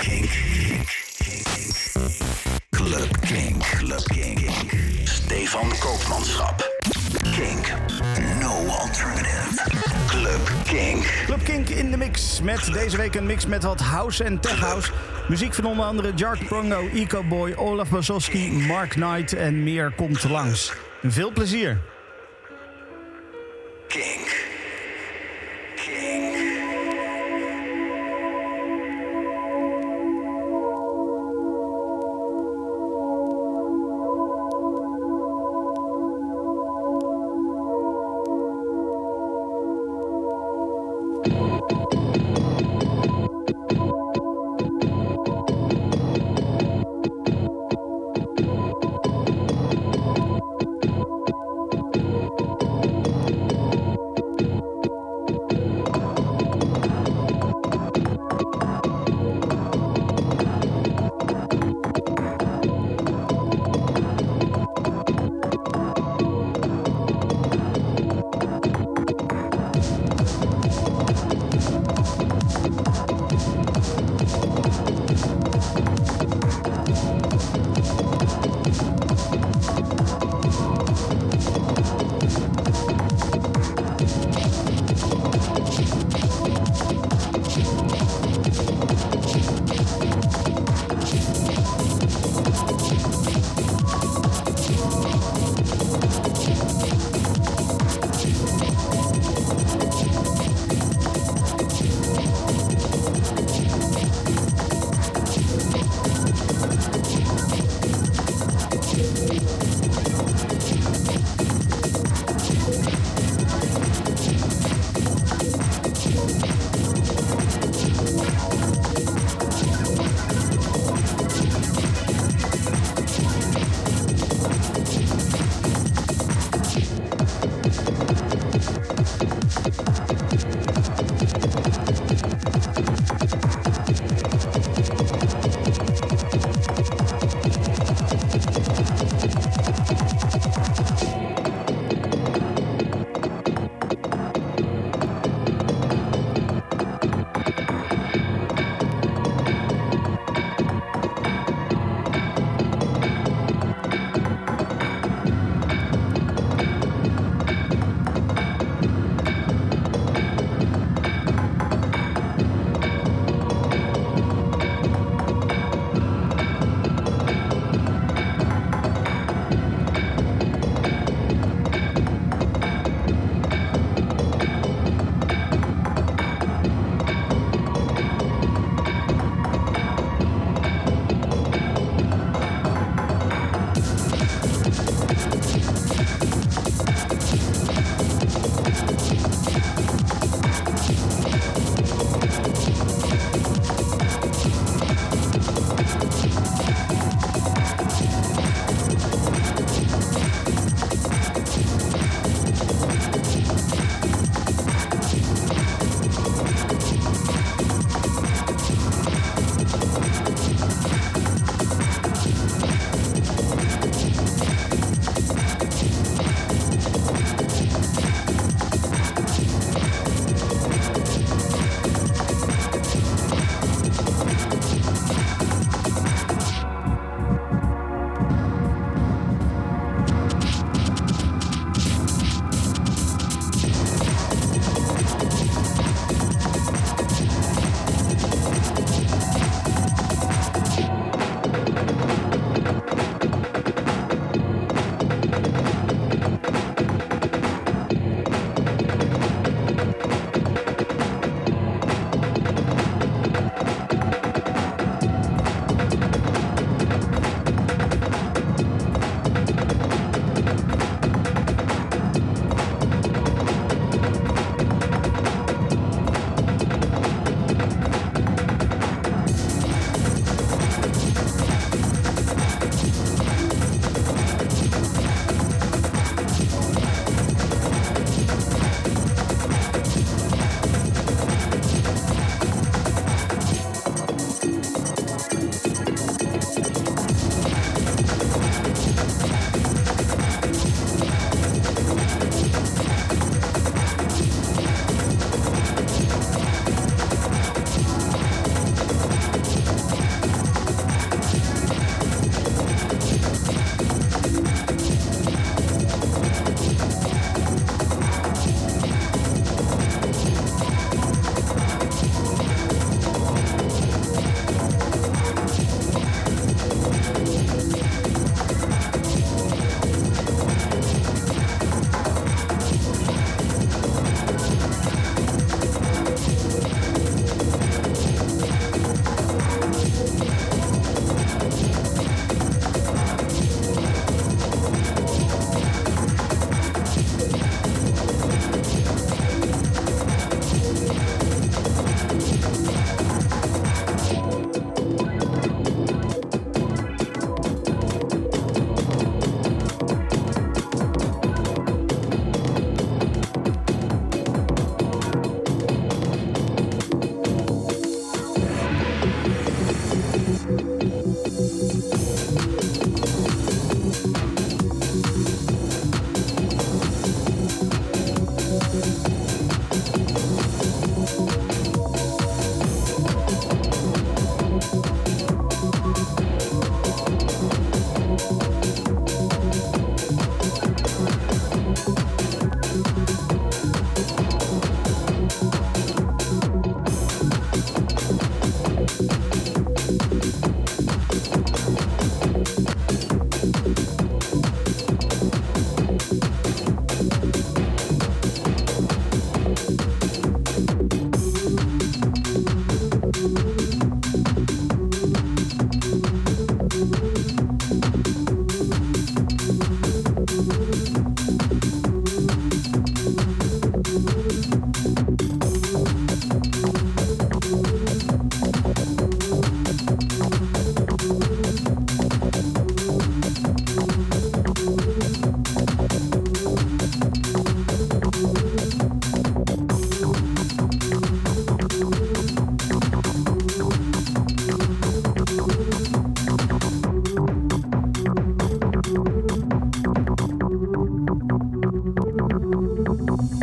Kink. Club Kink. Club Kink. Stefan Koopmanschap. Kink. No alternative. Club Kink. Club Kink in de mix. Met deze week een mix met wat house en tech house. Muziek van onder andere Jark Prongo, Eco Boy, Olaf Basowski, Mark Knight en meer komt langs. Veel plezier.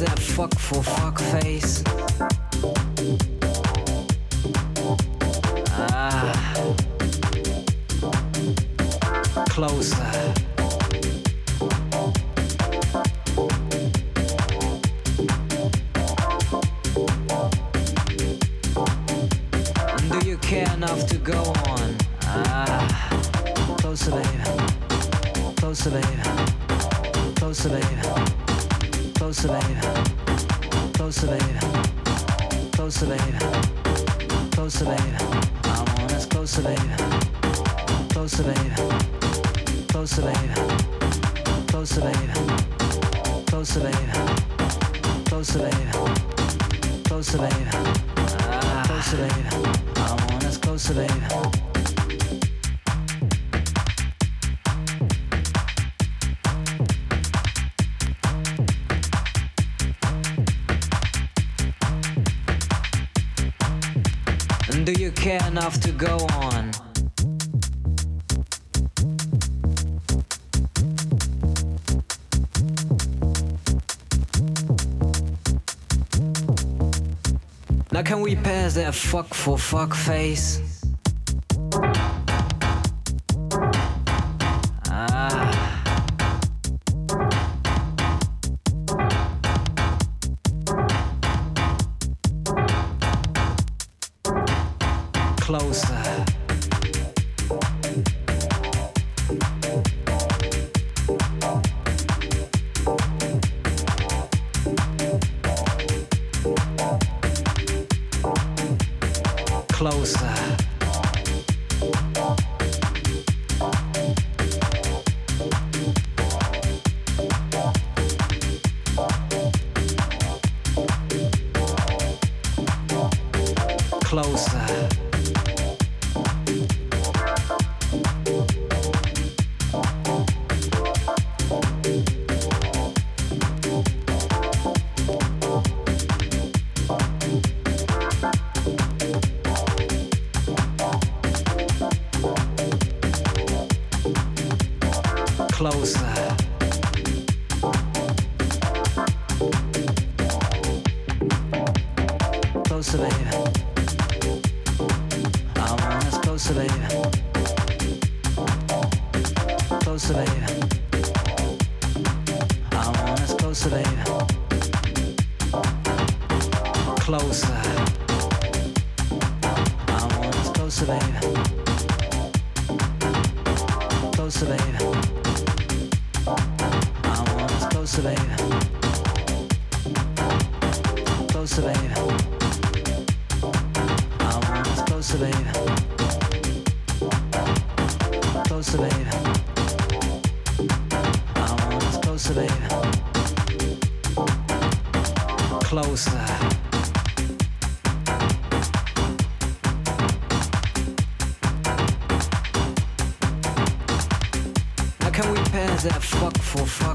that fuck for fuck face. enough to go on. Now can we pass that fuck for fuck face? for fun.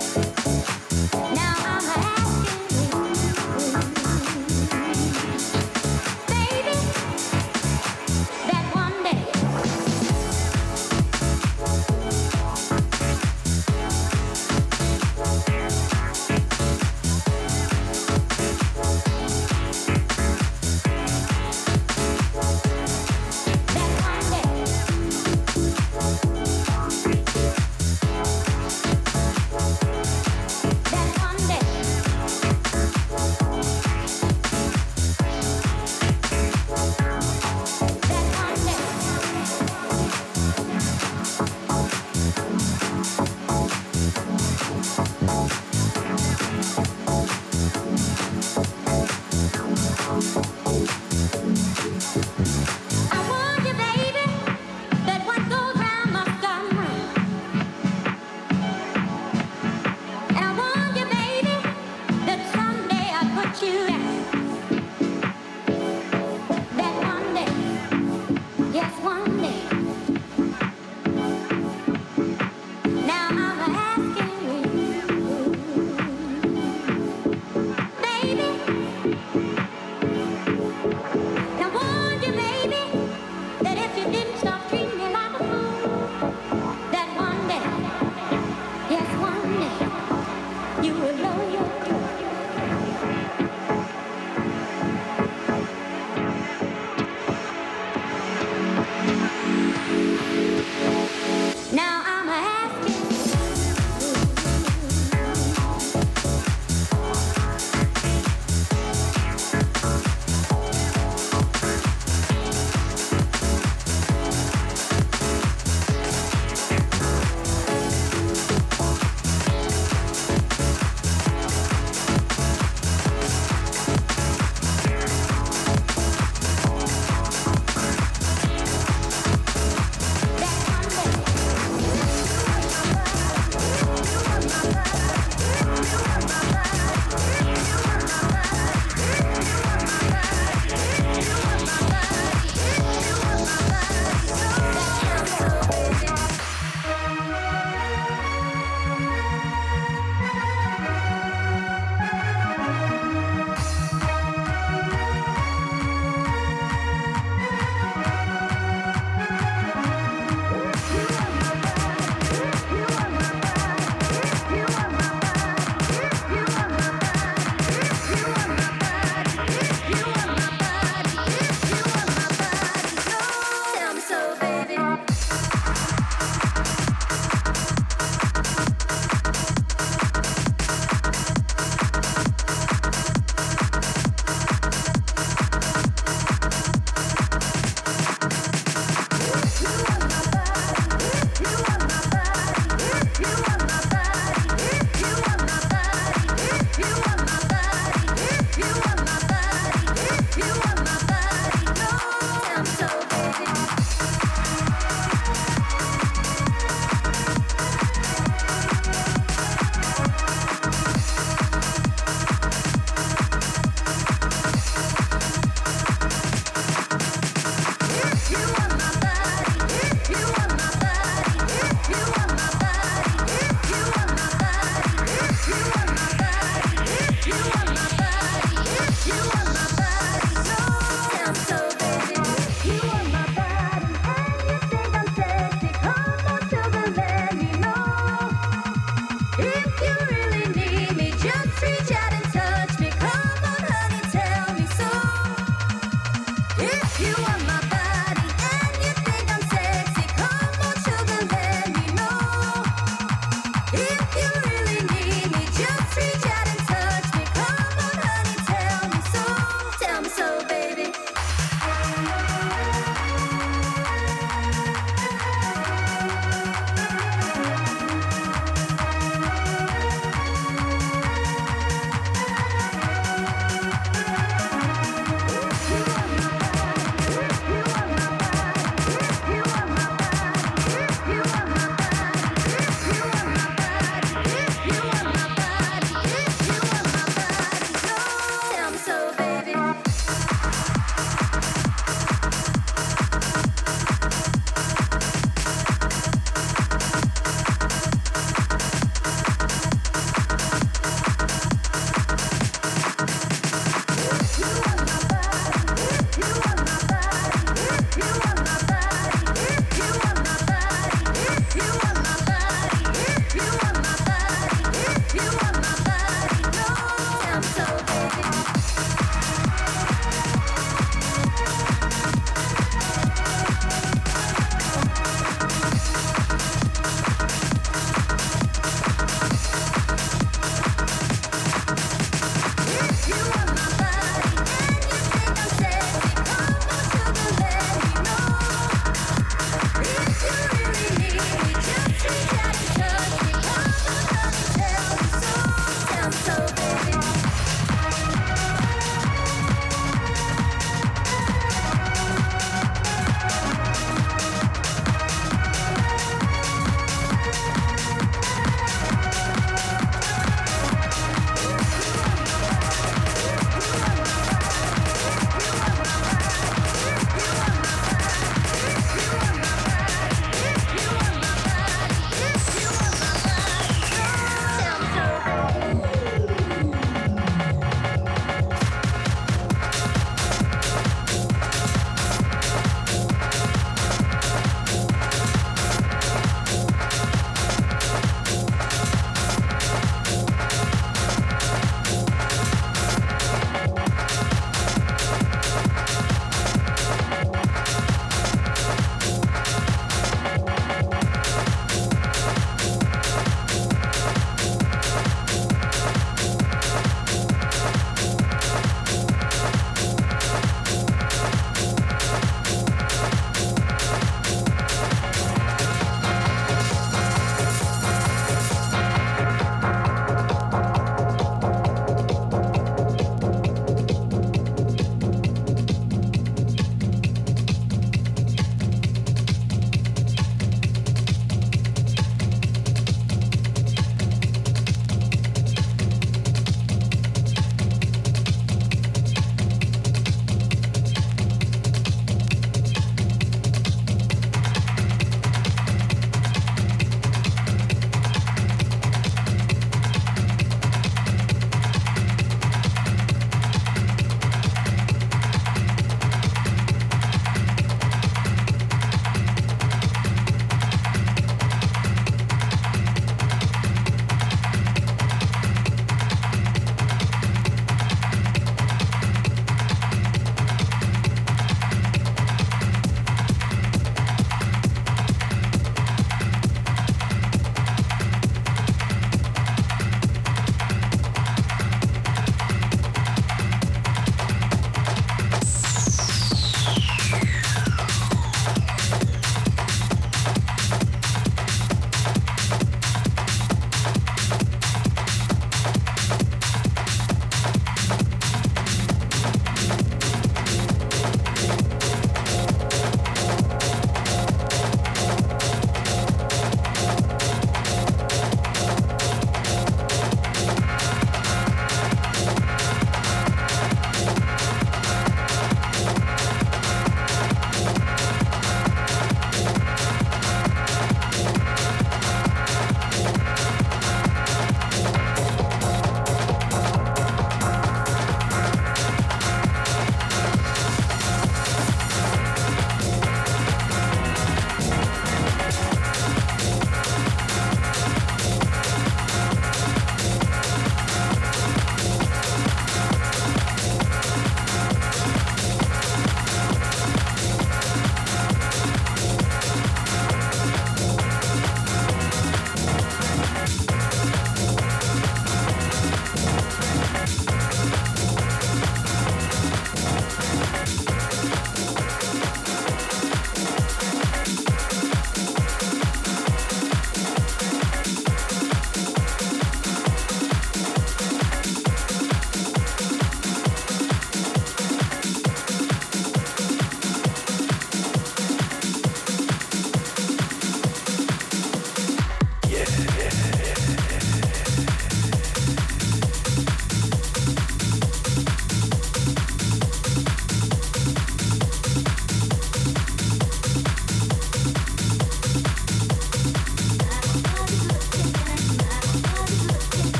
Now I'm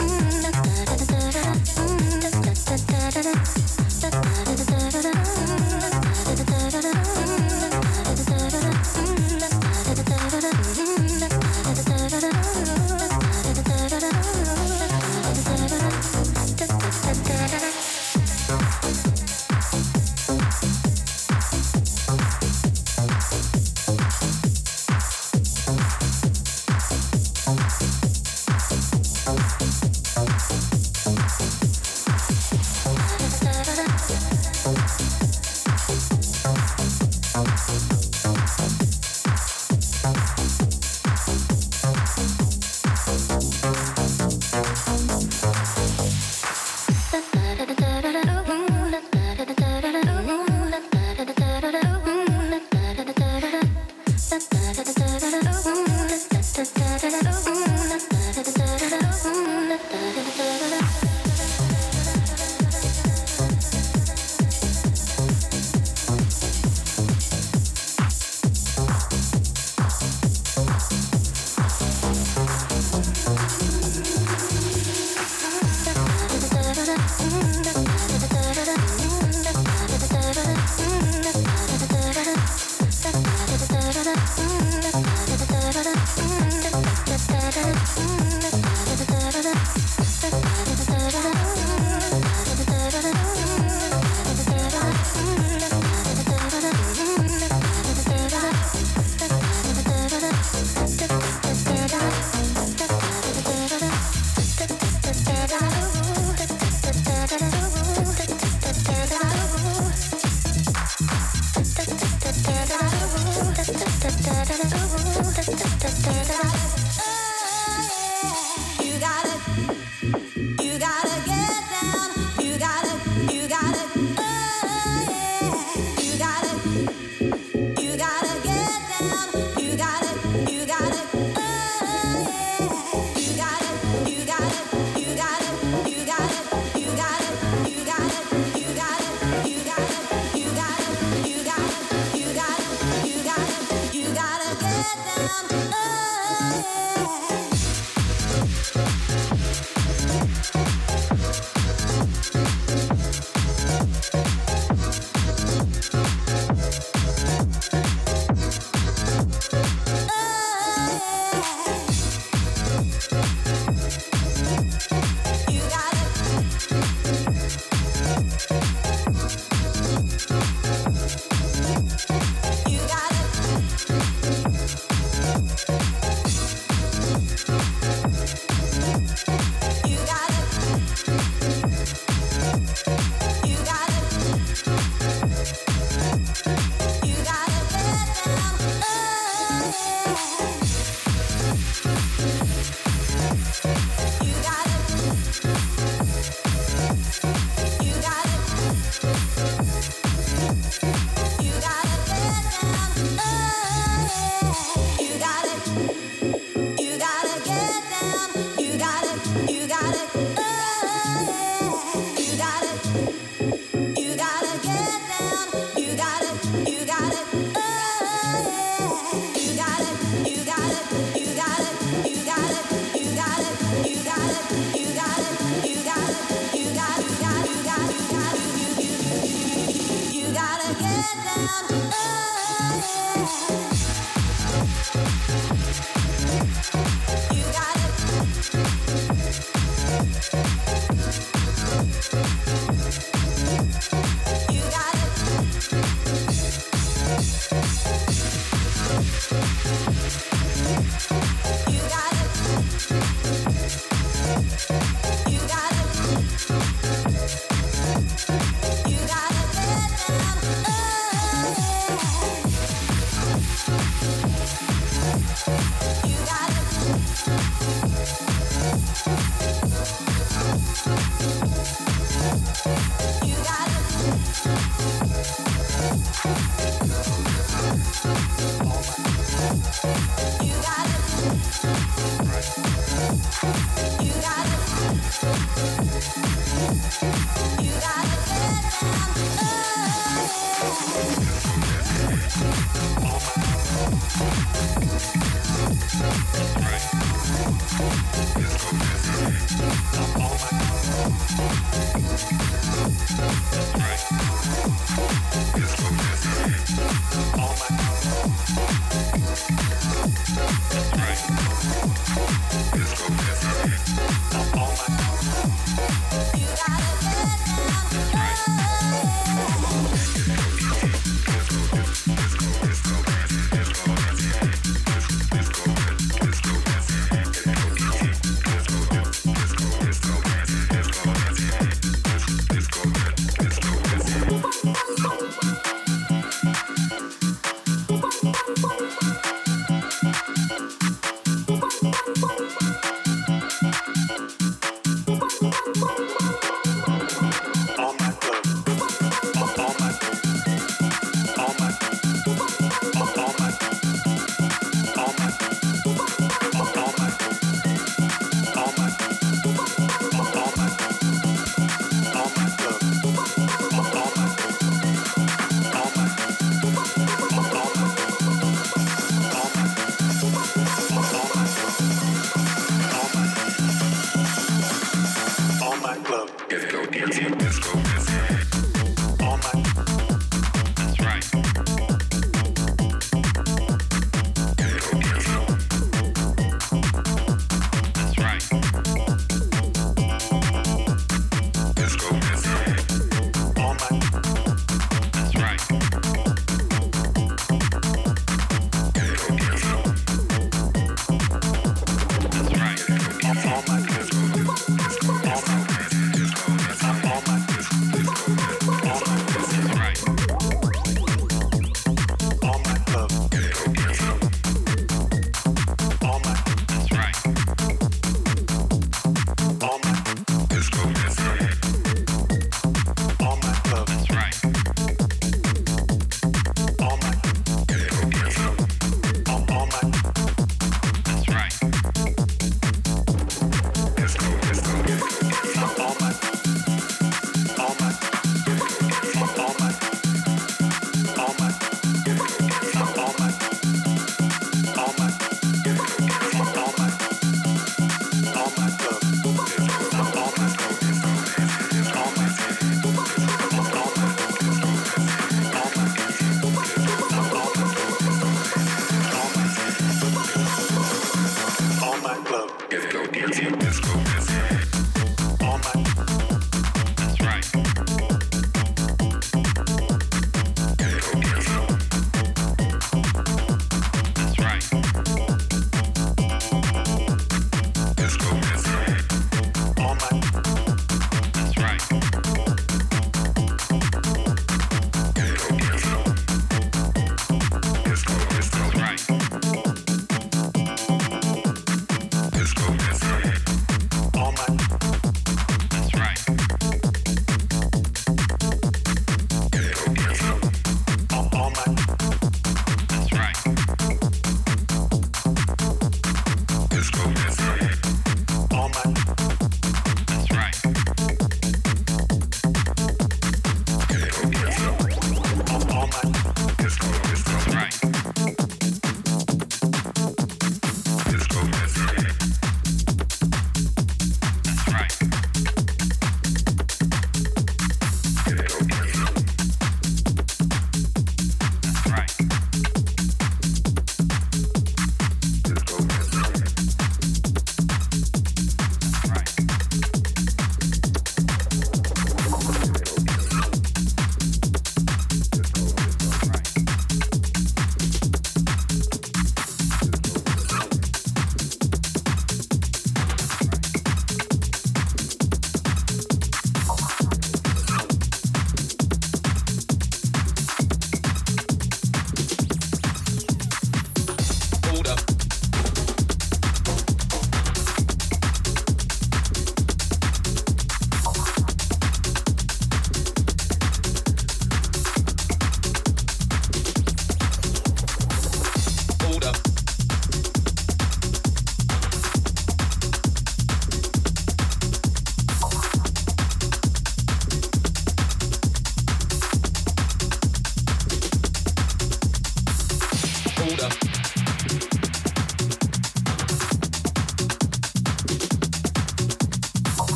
Mm-hmm.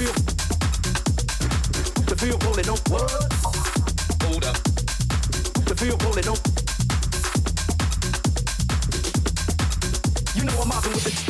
feel, the feel holding Hold up. Feel. You know I'm mobbing with the.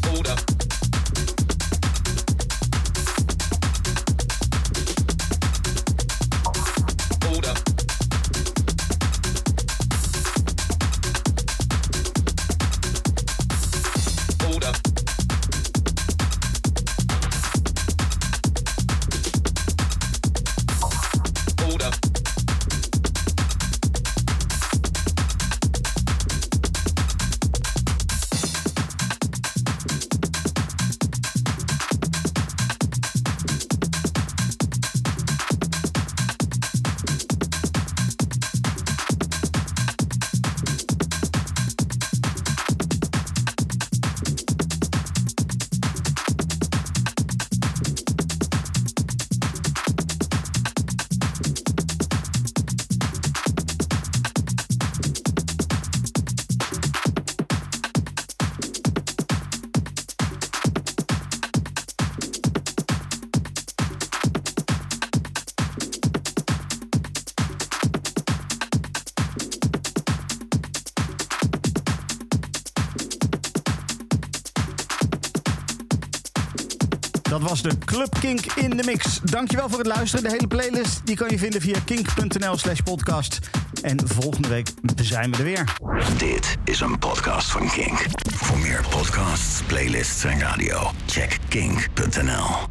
Dankjewel voor het luisteren. De hele playlist die kan je vinden via kink.nl slash podcast. En volgende week zijn we er weer. Dit is een podcast van Kink. Voor meer podcasts, playlists en radio, check kink.nl.